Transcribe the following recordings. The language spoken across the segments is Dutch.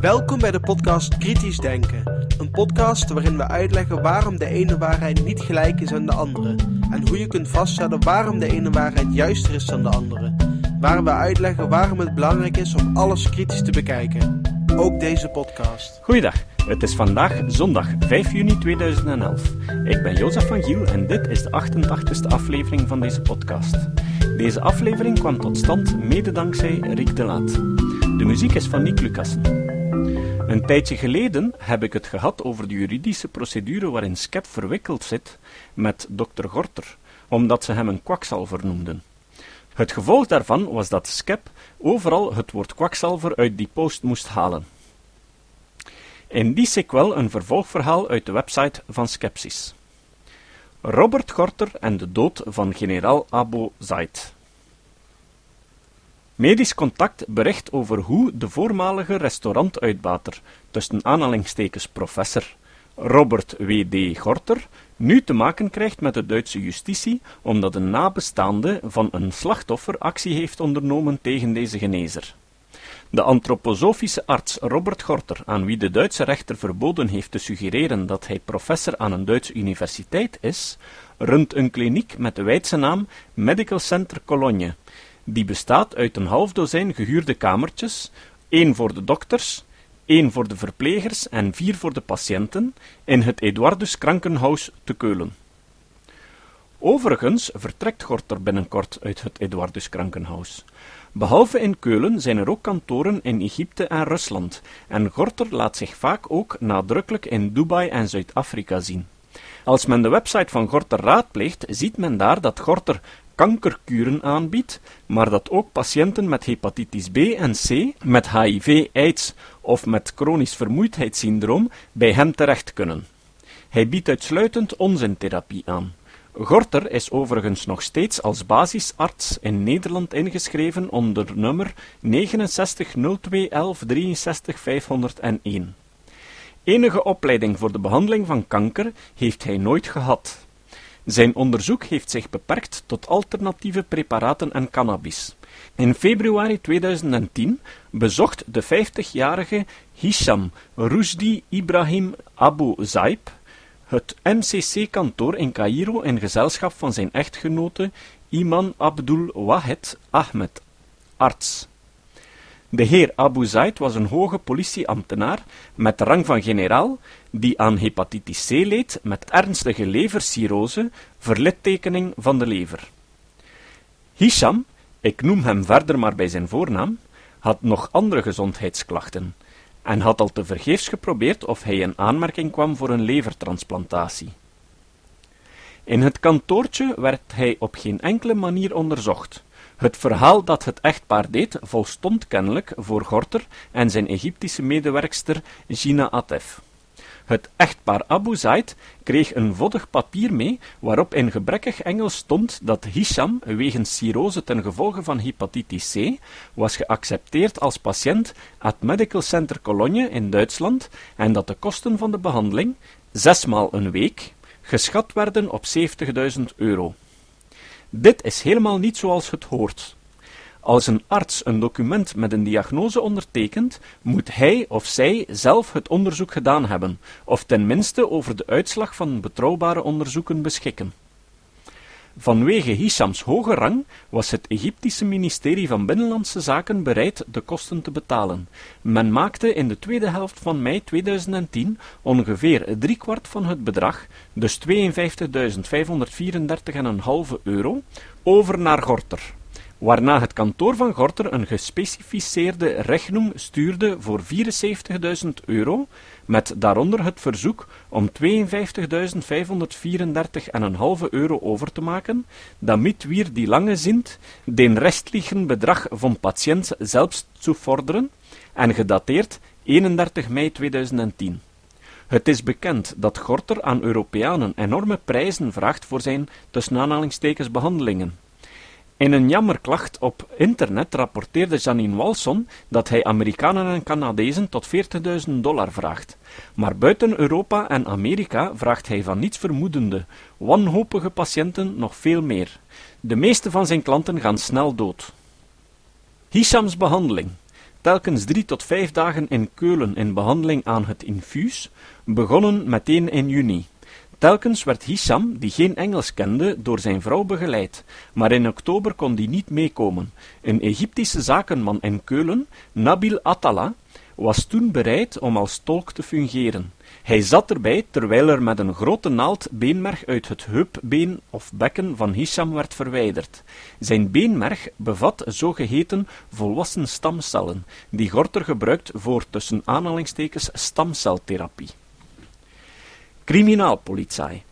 Welkom bij de podcast Kritisch Denken. Een podcast waarin we uitleggen waarom de ene waarheid niet gelijk is aan de andere. En hoe je kunt vaststellen waarom de ene waarheid juister is dan de andere. Waar we uitleggen waarom het belangrijk is om alles kritisch te bekijken. Ook deze podcast. Goeiedag, het is vandaag zondag 5 juni 2011. Ik ben Jozef van Giel en dit is de 88ste aflevering van deze podcast. Deze aflevering kwam tot stand mede dankzij Rick de Laat. De muziek is van Nick Lucassen. Een tijdje geleden heb ik het gehad over de juridische procedure waarin Skep verwikkeld zit met dokter Gorter, omdat ze hem een kwakzalver noemden. Het gevolg daarvan was dat Skep overal het woord kwakzalver uit die post moest halen. In die sequel een vervolgverhaal uit de website van Skepsis. Robert Gorter en de dood van generaal Abu Zaid. Medisch Contact bericht over hoe de voormalige restaurantuitbater, tussen aanhalingstekens professor, Robert W.D. Gorter, nu te maken krijgt met de Duitse justitie omdat een nabestaande van een slachtoffer actie heeft ondernomen tegen deze genezer. De antroposofische arts Robert Gorter, aan wie de Duitse rechter verboden heeft te suggereren dat hij professor aan een Duitse universiteit is, runt een kliniek met de wijdse naam Medical Center Cologne, die bestaat uit een half dozijn gehuurde kamertjes, één voor de dokters, één voor de verplegers en vier voor de patiënten, in het Eduardus Krankenhaus te Keulen. Overigens vertrekt Gorter binnenkort uit het Eduardus Krankenhaus. Behalve in Keulen zijn er ook kantoren in Egypte en Rusland, en Gorter laat zich vaak ook nadrukkelijk in Dubai en Zuid-Afrika zien. Als men de website van Gorter raadpleegt, ziet men daar dat Gorter kankerkuren aanbiedt, maar dat ook patiënten met hepatitis B en C, met HIV, AIDS of met chronisch vermoeidheidssyndroom bij hem terecht kunnen. Hij biedt uitsluitend onzintherapie aan. Gorter is overigens nog steeds als basisarts in Nederland ingeschreven onder nummer 69 0211 63 501. Enige opleiding voor de behandeling van kanker heeft hij nooit gehad. Zijn onderzoek heeft zich beperkt tot alternatieve preparaten en cannabis. In februari 2010 bezocht de 50-jarige Hisham Rusdi Ibrahim Abu Zaib het MCC-kantoor in Cairo in gezelschap van zijn echtgenote Iman Abdul Wahed Ahmed, arts. De heer Abu Zaid was een hoge politieambtenaar met de rang van generaal, die aan hepatitis C leed met ernstige levercirrose, verlittekening van de lever. Hisham, ik noem hem verder maar bij zijn voornaam, had nog andere gezondheidsklachten en had al tevergeefs geprobeerd of hij in aanmerking kwam voor een levertransplantatie. In het kantoortje werd hij op geen enkele manier onderzocht. Het verhaal dat het echtpaar deed volstond kennelijk voor Gorter en zijn Egyptische medewerkster Gina Atef. Het echtpaar Abu Zaid kreeg een voddig papier mee, waarop in gebrekkig Engels stond dat Hisham, wegens cirrose ten gevolge van hepatitis C, was geaccepteerd als patiënt at Medical Center Cologne in Duitsland en dat de kosten van de behandeling, zesmaal een week, geschat werden op 70.000 euro. Dit is helemaal niet zoals het hoort. Als een arts een document met een diagnose ondertekent, moet hij of zij zelf het onderzoek gedaan hebben, of tenminste over de uitslag van betrouwbare onderzoeken beschikken. Vanwege Hishams hoge rang was het Egyptische ministerie van Binnenlandse Zaken bereid de kosten te betalen. Men maakte in de tweede helft van mei 2010 ongeveer driekwart van het bedrag, dus 52.534,5 euro, over naar Gorter waarna het kantoor van Gorter een gespecificeerde rechnung stuurde voor 74.000 euro, met daaronder het verzoek om 52.534,5 euro over te maken, damit wir die lange sind, den restlichen bedrag van patiënt zelfs zu forderen, en gedateerd 31 mei 2010. Het is bekend dat Gorter aan Europeanen enorme prijzen vraagt voor zijn tussen aanhalingstekens behandelingen. In een jammerklacht op internet rapporteerde Janine Walson dat hij Amerikanen en Canadezen tot 40.000 dollar vraagt. Maar buiten Europa en Amerika vraagt hij van niets vermoedende, wanhopige patiënten nog veel meer. De meeste van zijn klanten gaan snel dood. Hishams behandeling. telkens drie tot vijf dagen in Keulen in behandeling aan het infuus, begonnen meteen in juni. Telkens werd Hisham, die geen Engels kende, door zijn vrouw begeleid, maar in oktober kon die niet meekomen. Een Egyptische zakenman in Keulen, Nabil Attala, was toen bereid om als tolk te fungeren. Hij zat erbij terwijl er met een grote naald beenmerg uit het heupbeen of bekken van Hisham werd verwijderd. Zijn beenmerg bevat zogeheten volwassen stamcellen, die Gorter gebruikt voor tussen aanhalingstekens stamceltherapie. Criminaalpolitie.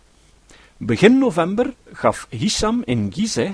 Begin november gaf Hisham in Gizeh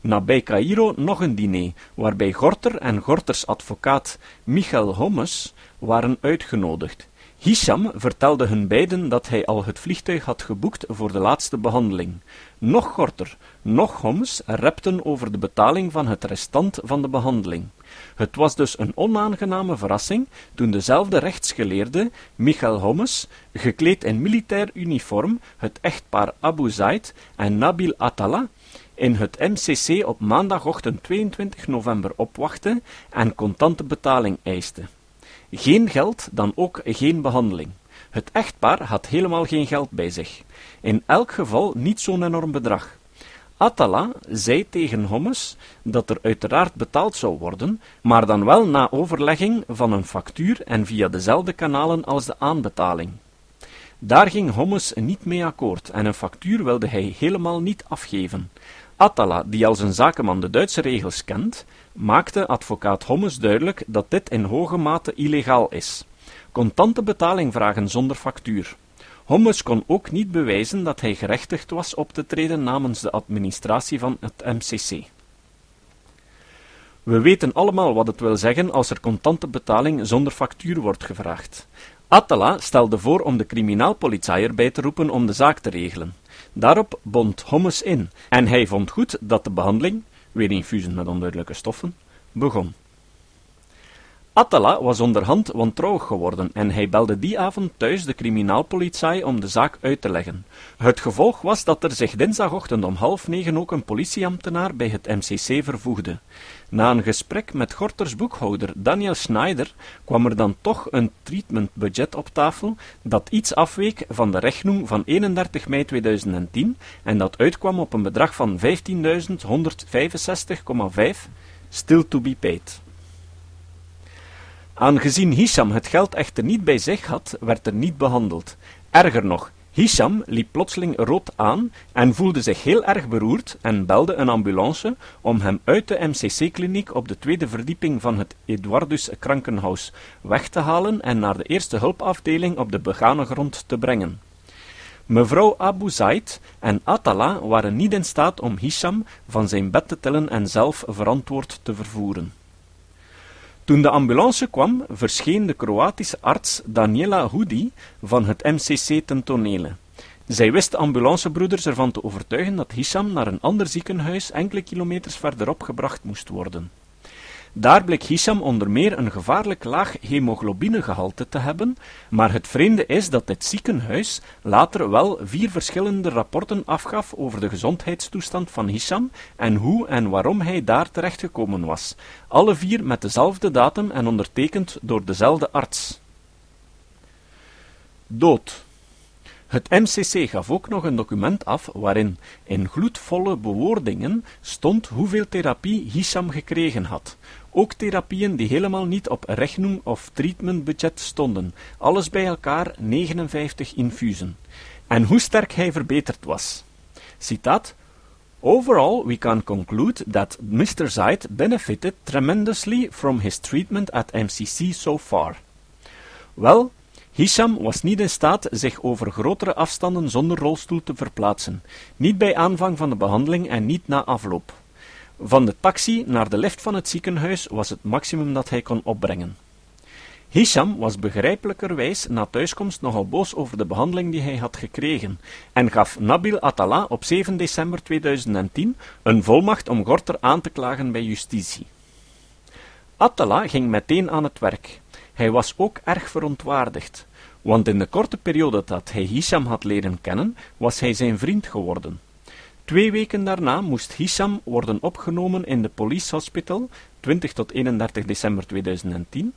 nabij Cairo nog een diner, waarbij Gorter en Gorters advocaat Michael Hommes waren uitgenodigd. Hisham vertelde hun beiden dat hij al het vliegtuig had geboekt voor de laatste behandeling. Nog Gorter, nog Hommes repten over de betaling van het restant van de behandeling. Het was dus een onaangename verrassing toen dezelfde rechtsgeleerde, Michael Hommes, gekleed in militair uniform, het echtpaar Abu Zaid en Nabil Attala in het MCC op maandagochtend 22 november opwachtte en contante betaling eiste. Geen geld, dan ook geen behandeling. Het echtpaar had helemaal geen geld bij zich. In elk geval niet zo'n enorm bedrag. Attala zei tegen Hommes dat er uiteraard betaald zou worden, maar dan wel na overlegging van een factuur en via dezelfde kanalen als de aanbetaling. Daar ging Hommes niet mee akkoord en een factuur wilde hij helemaal niet afgeven. Attala, die als een zakenman de Duitse regels kent, maakte advocaat Hommes duidelijk dat dit in hoge mate illegaal is. Contante betaling vragen zonder factuur. Hommes kon ook niet bewijzen dat hij gerechtigd was op te treden namens de administratie van het MCC. We weten allemaal wat het wil zeggen als er contante betaling zonder factuur wordt gevraagd. Attala stelde voor om de criminaalpolitie erbij te roepen om de zaak te regelen. Daarop bond Hommes in, en hij vond goed dat de behandeling, weer infusen met onduidelijke stoffen, begon. Attala was onderhand wantrouwig geworden en hij belde die avond thuis de criminaalpolitie om de zaak uit te leggen. Het gevolg was dat er zich dinsdagochtend om half negen ook een politieambtenaar bij het MCC vervoegde. Na een gesprek met Gorters boekhouder Daniel Schneider kwam er dan toch een treatmentbudget op tafel dat iets afweek van de rechnung van 31 mei 2010 en dat uitkwam op een bedrag van 15.165,5 still to be paid. Aangezien Hisham het geld echter niet bij zich had, werd er niet behandeld. Erger nog, Hisham liep plotseling rood aan en voelde zich heel erg beroerd en belde een ambulance om hem uit de MCC-kliniek op de tweede verdieping van het Eduardus Krankenhaus weg te halen en naar de eerste hulpafdeling op de begane grond te brengen. Mevrouw Abu Zaid en Atala waren niet in staat om Hisham van zijn bed te tillen en zelf verantwoord te vervoeren. Toen de ambulance kwam, verscheen de Kroatische arts Daniela Hudi van het MCC ten tonele. Zij wist de ambulancebroeders ervan te overtuigen dat Hisham naar een ander ziekenhuis enkele kilometers verderop gebracht moest worden. Daar bleek Hisham onder meer een gevaarlijk laag hemoglobinegehalte te hebben, maar het vreemde is dat dit ziekenhuis later wel vier verschillende rapporten afgaf over de gezondheidstoestand van Hisham en hoe en waarom hij daar terechtgekomen was, alle vier met dezelfde datum en ondertekend door dezelfde arts. Dood het MCC gaf ook nog een document af waarin in gloedvolle bewoordingen stond hoeveel therapie Hisham gekregen had. Ook therapieën die helemaal niet op rechnung of treatmentbudget stonden, alles bij elkaar 59 infusen. En hoe sterk hij verbeterd was. Citaat Overall, we can conclude that Mr. Zaid benefited tremendously from his treatment at MCC so far. Wel, Hisham was niet in staat zich over grotere afstanden zonder rolstoel te verplaatsen, niet bij aanvang van de behandeling en niet na afloop. Van de taxi naar de lift van het ziekenhuis was het maximum dat hij kon opbrengen. Hisham was begrijpelijkerwijs na thuiskomst nogal boos over de behandeling die hij had gekregen en gaf Nabil Attala op 7 december 2010 een volmacht om Gorter aan te klagen bij justitie. Attala ging meteen aan het werk. Hij was ook erg verontwaardigd, want in de korte periode dat hij Hisham had leren kennen, was hij zijn vriend geworden. Twee weken daarna moest Hisham worden opgenomen in de Police Hospital, 20 tot 31 december 2010,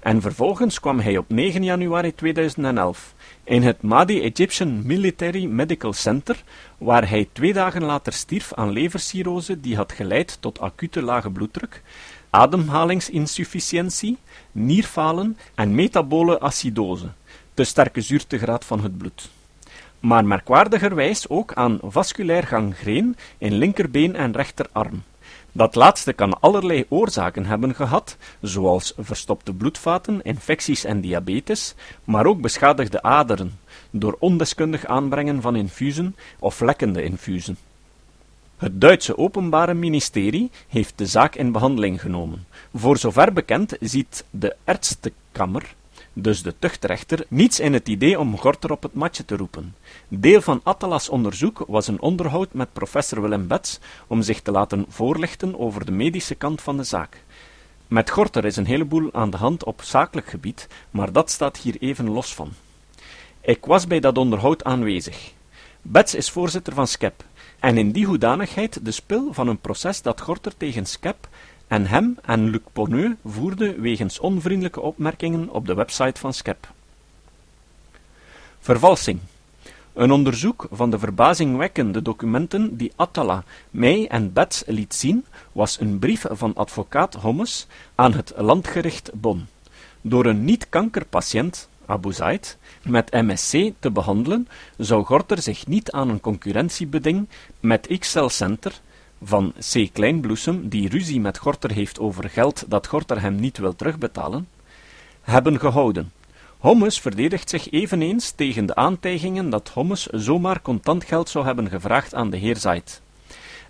en vervolgens kwam hij op 9 januari 2011 in het Mahdi Egyptian Military Medical Center, waar hij twee dagen later stierf aan levercirrose die had geleid tot acute lage bloeddruk, ademhalingsinsufficiëntie, nierfalen en metabole acidose, de sterke zuurtegraad van het bloed. Maar merkwaardigerwijs ook aan vasculair gangreen in linkerbeen en rechterarm. Dat laatste kan allerlei oorzaken hebben gehad, zoals verstopte bloedvaten, infecties en diabetes, maar ook beschadigde aderen, door ondeskundig aanbrengen van infusen of lekkende infusen. Het Duitse Openbare Ministerie heeft de zaak in behandeling genomen. Voor zover bekend ziet de Ärztekammer dus de tuchtrechter, niets in het idee om Gorter op het matje te roepen. Deel van Attalas onderzoek was een onderhoud met professor Willem Betts om zich te laten voorlichten over de medische kant van de zaak. Met Gorter is een heleboel aan de hand op zakelijk gebied, maar dat staat hier even los van. Ik was bij dat onderhoud aanwezig. Betts is voorzitter van SCEP, en in die hoedanigheid de spil van een proces dat Gorter tegen SCEP en hem en Luc Ponneux voerde wegens onvriendelijke opmerkingen op de website van SCEP. Vervalsing. Een onderzoek van de verbazingwekkende documenten die Attala mij en Betts liet zien, was een brief van advocaat Hommes aan het landgericht Bonn. Door een niet-kankerpatiënt, Abu Zaid, met MSC te behandelen, zou Gorter zich niet aan een concurrentiebeding met XL Center van C. Kleinbloesem, die ruzie met Gorter heeft over geld dat Gorter hem niet wil terugbetalen, hebben gehouden. Hommes verdedigt zich eveneens tegen de aantijgingen dat Hommes zomaar contant geld zou hebben gevraagd aan de heer Zait.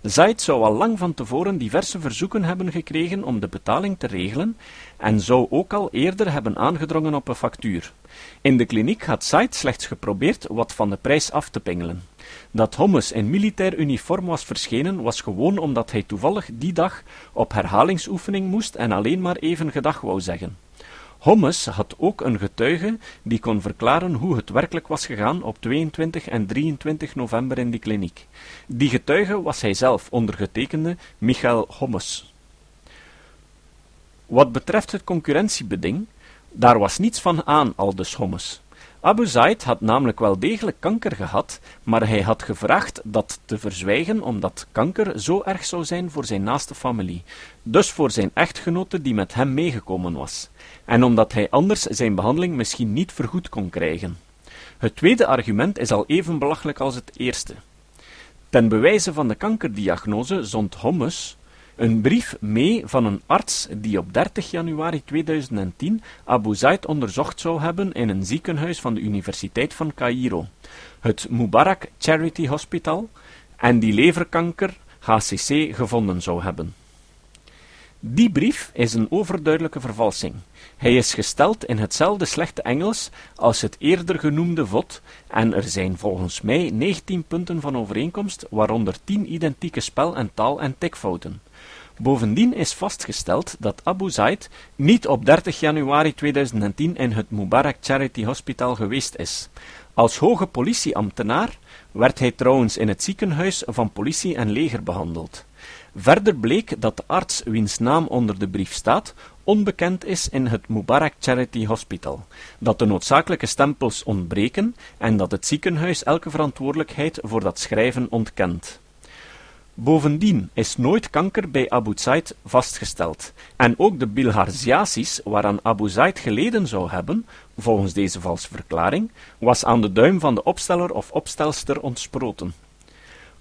Zait zou al lang van tevoren diverse verzoeken hebben gekregen om de betaling te regelen en zou ook al eerder hebben aangedrongen op een factuur. In de kliniek had Zait slechts geprobeerd wat van de prijs af te pingelen. Dat Hommes in militair uniform was verschenen, was gewoon omdat hij toevallig die dag op herhalingsoefening moest en alleen maar even gedag wou zeggen. Hommes had ook een getuige die kon verklaren hoe het werkelijk was gegaan op 22 en 23 november in die kliniek. Die getuige was hij zelf, ondergetekende Michael Hommes. Wat betreft het concurrentiebeding, daar was niets van aan, aldus Hommes. Abu Zaid had namelijk wel degelijk kanker gehad, maar hij had gevraagd dat te verzwijgen omdat kanker zo erg zou zijn voor zijn naaste familie, dus voor zijn echtgenote die met hem meegekomen was, en omdat hij anders zijn behandeling misschien niet vergoed kon krijgen. Het tweede argument is al even belachelijk als het eerste. Ten bewijze van de kankerdiagnose zond Hommes een brief mee van een arts die op 30 januari 2010 Abu Zaid onderzocht zou hebben in een ziekenhuis van de Universiteit van Cairo, het Mubarak Charity Hospital, en die leverkanker HCC gevonden zou hebben. Die brief is een overduidelijke vervalsing. Hij is gesteld in hetzelfde slechte Engels als het eerder genoemde vod, en er zijn volgens mij 19 punten van overeenkomst, waaronder 10 identieke spel- en taal- en tikfouten. Bovendien is vastgesteld dat Abu Zaid niet op 30 januari 2010 in het Mubarak Charity Hospital geweest is. Als hoge politieambtenaar werd hij trouwens in het ziekenhuis van politie en leger behandeld. Verder bleek dat de arts wiens naam onder de brief staat, onbekend is in het Mubarak Charity Hospital, dat de noodzakelijke stempels ontbreken en dat het ziekenhuis elke verantwoordelijkheid voor dat schrijven ontkent. Bovendien is nooit kanker bij Abu Zaid vastgesteld, en ook de bilharziasis waaraan Abu Zaid geleden zou hebben, volgens deze valse verklaring, was aan de duim van de opsteller of opstelster ontsproten.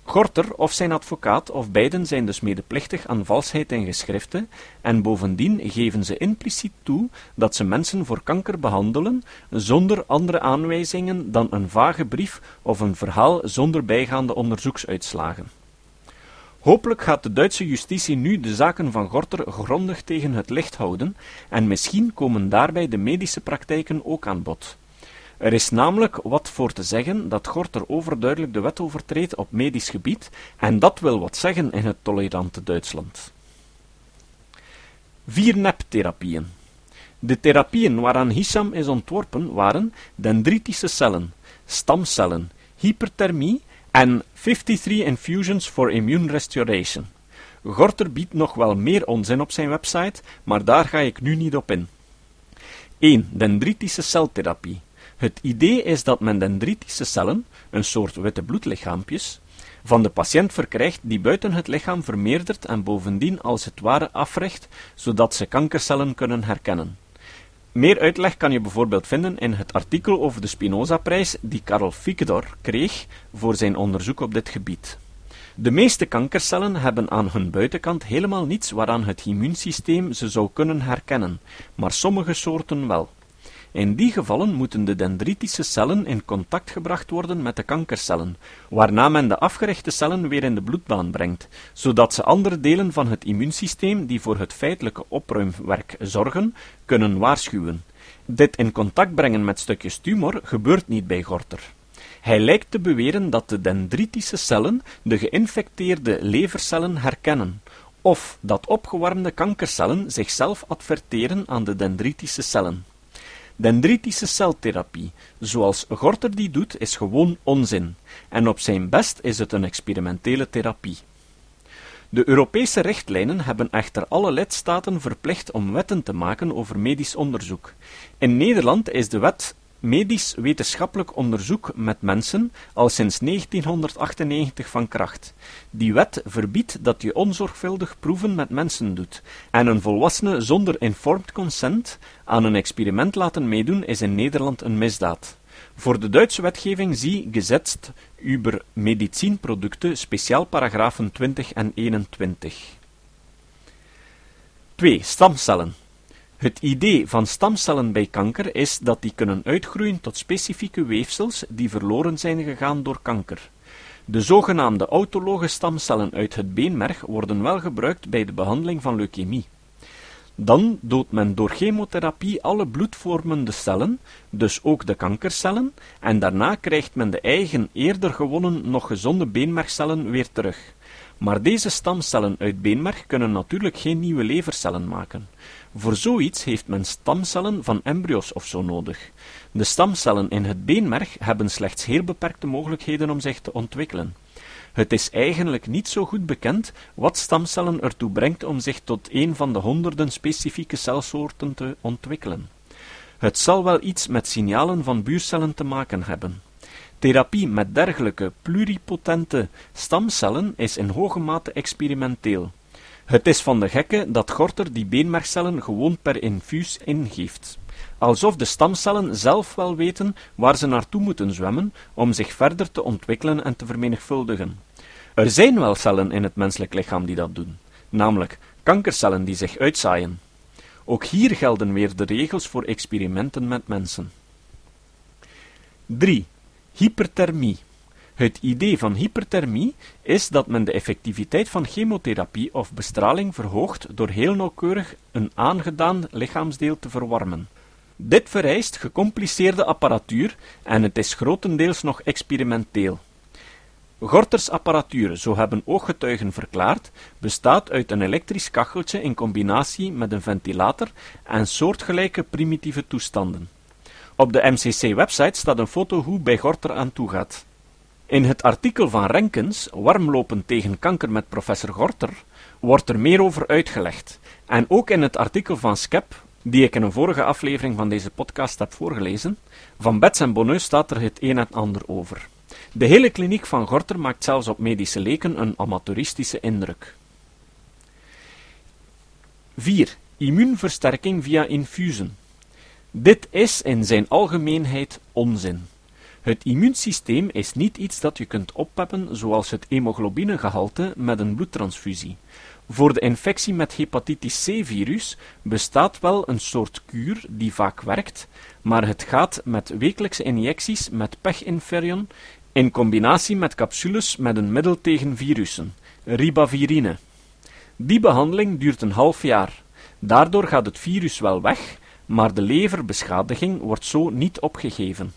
Gorter of zijn advocaat of beiden zijn dus medeplichtig aan valsheid in geschriften, en bovendien geven ze impliciet toe dat ze mensen voor kanker behandelen, zonder andere aanwijzingen dan een vage brief of een verhaal zonder bijgaande onderzoeksuitslagen. Hopelijk gaat de Duitse justitie nu de zaken van Gorter grondig tegen het licht houden, en misschien komen daarbij de medische praktijken ook aan bod. Er is namelijk wat voor te zeggen dat Gorter overduidelijk de wet overtreedt op medisch gebied, en dat wil wat zeggen in het tolerante Duitsland. Vier neptherapieën. De therapieën waaraan Hisham is ontworpen waren dendritische cellen, stamcellen, hyperthermie En 53 Infusions for Immune Restoration. Gorter biedt nog wel meer onzin op zijn website, maar daar ga ik nu niet op in. 1. Dendritische celtherapie. Het idee is dat men dendritische cellen, een soort witte bloedlichaampjes, van de patiënt verkrijgt die buiten het lichaam vermeerdert en bovendien als het ware afrecht, zodat ze kankercellen kunnen herkennen. Meer uitleg kan je bijvoorbeeld vinden in het artikel over de Spinoza-prijs die Karel Fickedor kreeg voor zijn onderzoek op dit gebied. De meeste kankercellen hebben aan hun buitenkant helemaal niets waaraan het immuunsysteem ze zou kunnen herkennen, maar sommige soorten wel. In die gevallen moeten de dendritische cellen in contact gebracht worden met de kankercellen, waarna men de afgerichte cellen weer in de bloedbaan brengt, zodat ze andere delen van het immuunsysteem die voor het feitelijke opruimwerk zorgen, kunnen waarschuwen. Dit in contact brengen met stukjes tumor gebeurt niet bij Gorter. Hij lijkt te beweren dat de dendritische cellen de geïnfecteerde levercellen herkennen, of dat opgewarmde kankercellen zichzelf adverteren aan de dendritische cellen. Dendritische celtherapie, zoals Gorter die doet, is gewoon onzin, en op zijn best is het een experimentele therapie. De Europese richtlijnen hebben echter alle lidstaten verplicht om wetten te maken over medisch onderzoek. In Nederland is de wet medisch wetenschappelijk onderzoek met mensen al sinds 1998 van kracht. Die wet verbiedt dat je onzorgvuldig proeven met mensen doet, en een volwassene zonder informed consent aan een experiment laten meedoen is in Nederland een misdaad. Voor de Duitse wetgeving zie Gesetzt über Medizinprodukte speciaal paragrafen 20 en 21. 2. Stamcellen het idee van stamcellen bij kanker is dat die kunnen uitgroeien tot specifieke weefsels die verloren zijn gegaan door kanker. De zogenaamde autologe stamcellen uit het beenmerg worden wel gebruikt bij de behandeling van leukemie. Dan doodt men door chemotherapie alle bloedvormende cellen, dus ook de kankercellen, en daarna krijgt men de eigen eerder gewonnen nog gezonde beenmergcellen weer terug. Maar deze stamcellen uit beenmerg kunnen natuurlijk geen nieuwe levercellen maken. Voor zoiets heeft men stamcellen van embryo's of zo nodig. De stamcellen in het beenmerg hebben slechts heel beperkte mogelijkheden om zich te ontwikkelen. Het is eigenlijk niet zo goed bekend wat stamcellen ertoe brengt om zich tot een van de honderden specifieke celsoorten te ontwikkelen. Het zal wel iets met signalen van buurcellen te maken hebben. Therapie met dergelijke pluripotente stamcellen is in hoge mate experimenteel. Het is van de gekke dat Gorter die beenmergcellen gewoon per infuus ingeeft. Alsof de stamcellen zelf wel weten waar ze naartoe moeten zwemmen om zich verder te ontwikkelen en te vermenigvuldigen. Er zijn wel cellen in het menselijk lichaam die dat doen, namelijk kankercellen die zich uitzaaien. Ook hier gelden weer de regels voor experimenten met mensen. 3. Hyperthermie. Het idee van hyperthermie is dat men de effectiviteit van chemotherapie of bestraling verhoogt door heel nauwkeurig een aangedaan lichaamsdeel te verwarmen. Dit vereist gecompliceerde apparatuur en het is grotendeels nog experimenteel. Gorters apparatuur, zo hebben ooggetuigen verklaard, bestaat uit een elektrisch kacheltje in combinatie met een ventilator en soortgelijke primitieve toestanden. Op de MCC-website staat een foto hoe bij Gorter aan toe gaat. In het artikel van Renkens, Warmlopen tegen kanker met professor Gorter, wordt er meer over uitgelegd. En ook in het artikel van Skep, die ik in een vorige aflevering van deze podcast heb voorgelezen, van Bets en Bonneux staat er het een en ander over. De hele kliniek van Gorter maakt zelfs op medische leken een amateuristische indruk. 4. Immuunversterking via infusen. Dit is in zijn algemeenheid onzin. Het immuunsysteem is niet iets dat je kunt oppeppen zoals het hemoglobinegehalte met een bloedtransfusie. Voor de infectie met hepatitis C-virus bestaat wel een soort kuur die vaak werkt, maar het gaat met wekelijkse injecties met pechinferion in combinatie met capsules met een middel tegen virussen, ribavirine. Die behandeling duurt een half jaar. Daardoor gaat het virus wel weg, maar de leverbeschadiging wordt zo niet opgegeven.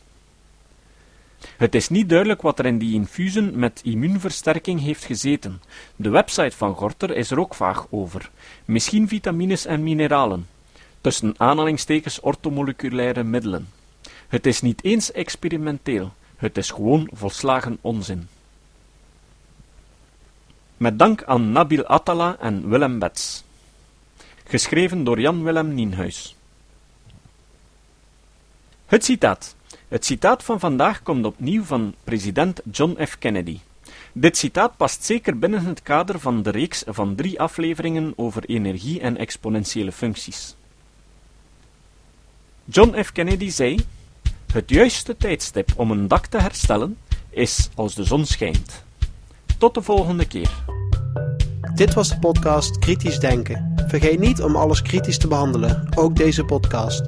Het is niet duidelijk wat er in die infusen met immuunversterking heeft gezeten. De website van Gorter is er ook vaag over. Misschien vitamines en mineralen. Tussen aanhalingstekens ortomoleculaire middelen. Het is niet eens experimenteel. Het is gewoon volslagen onzin. Met dank aan Nabil Attala en Willem Bets. Geschreven door Jan Willem Nienhuis. Het citaat. Het citaat van vandaag komt opnieuw van president John F. Kennedy. Dit citaat past zeker binnen het kader van de reeks van drie afleveringen over energie en exponentiële functies. John F. Kennedy zei: Het juiste tijdstip om een dak te herstellen is als de zon schijnt. Tot de volgende keer. Dit was de podcast Kritisch Denken. Vergeet niet om alles kritisch te behandelen, ook deze podcast.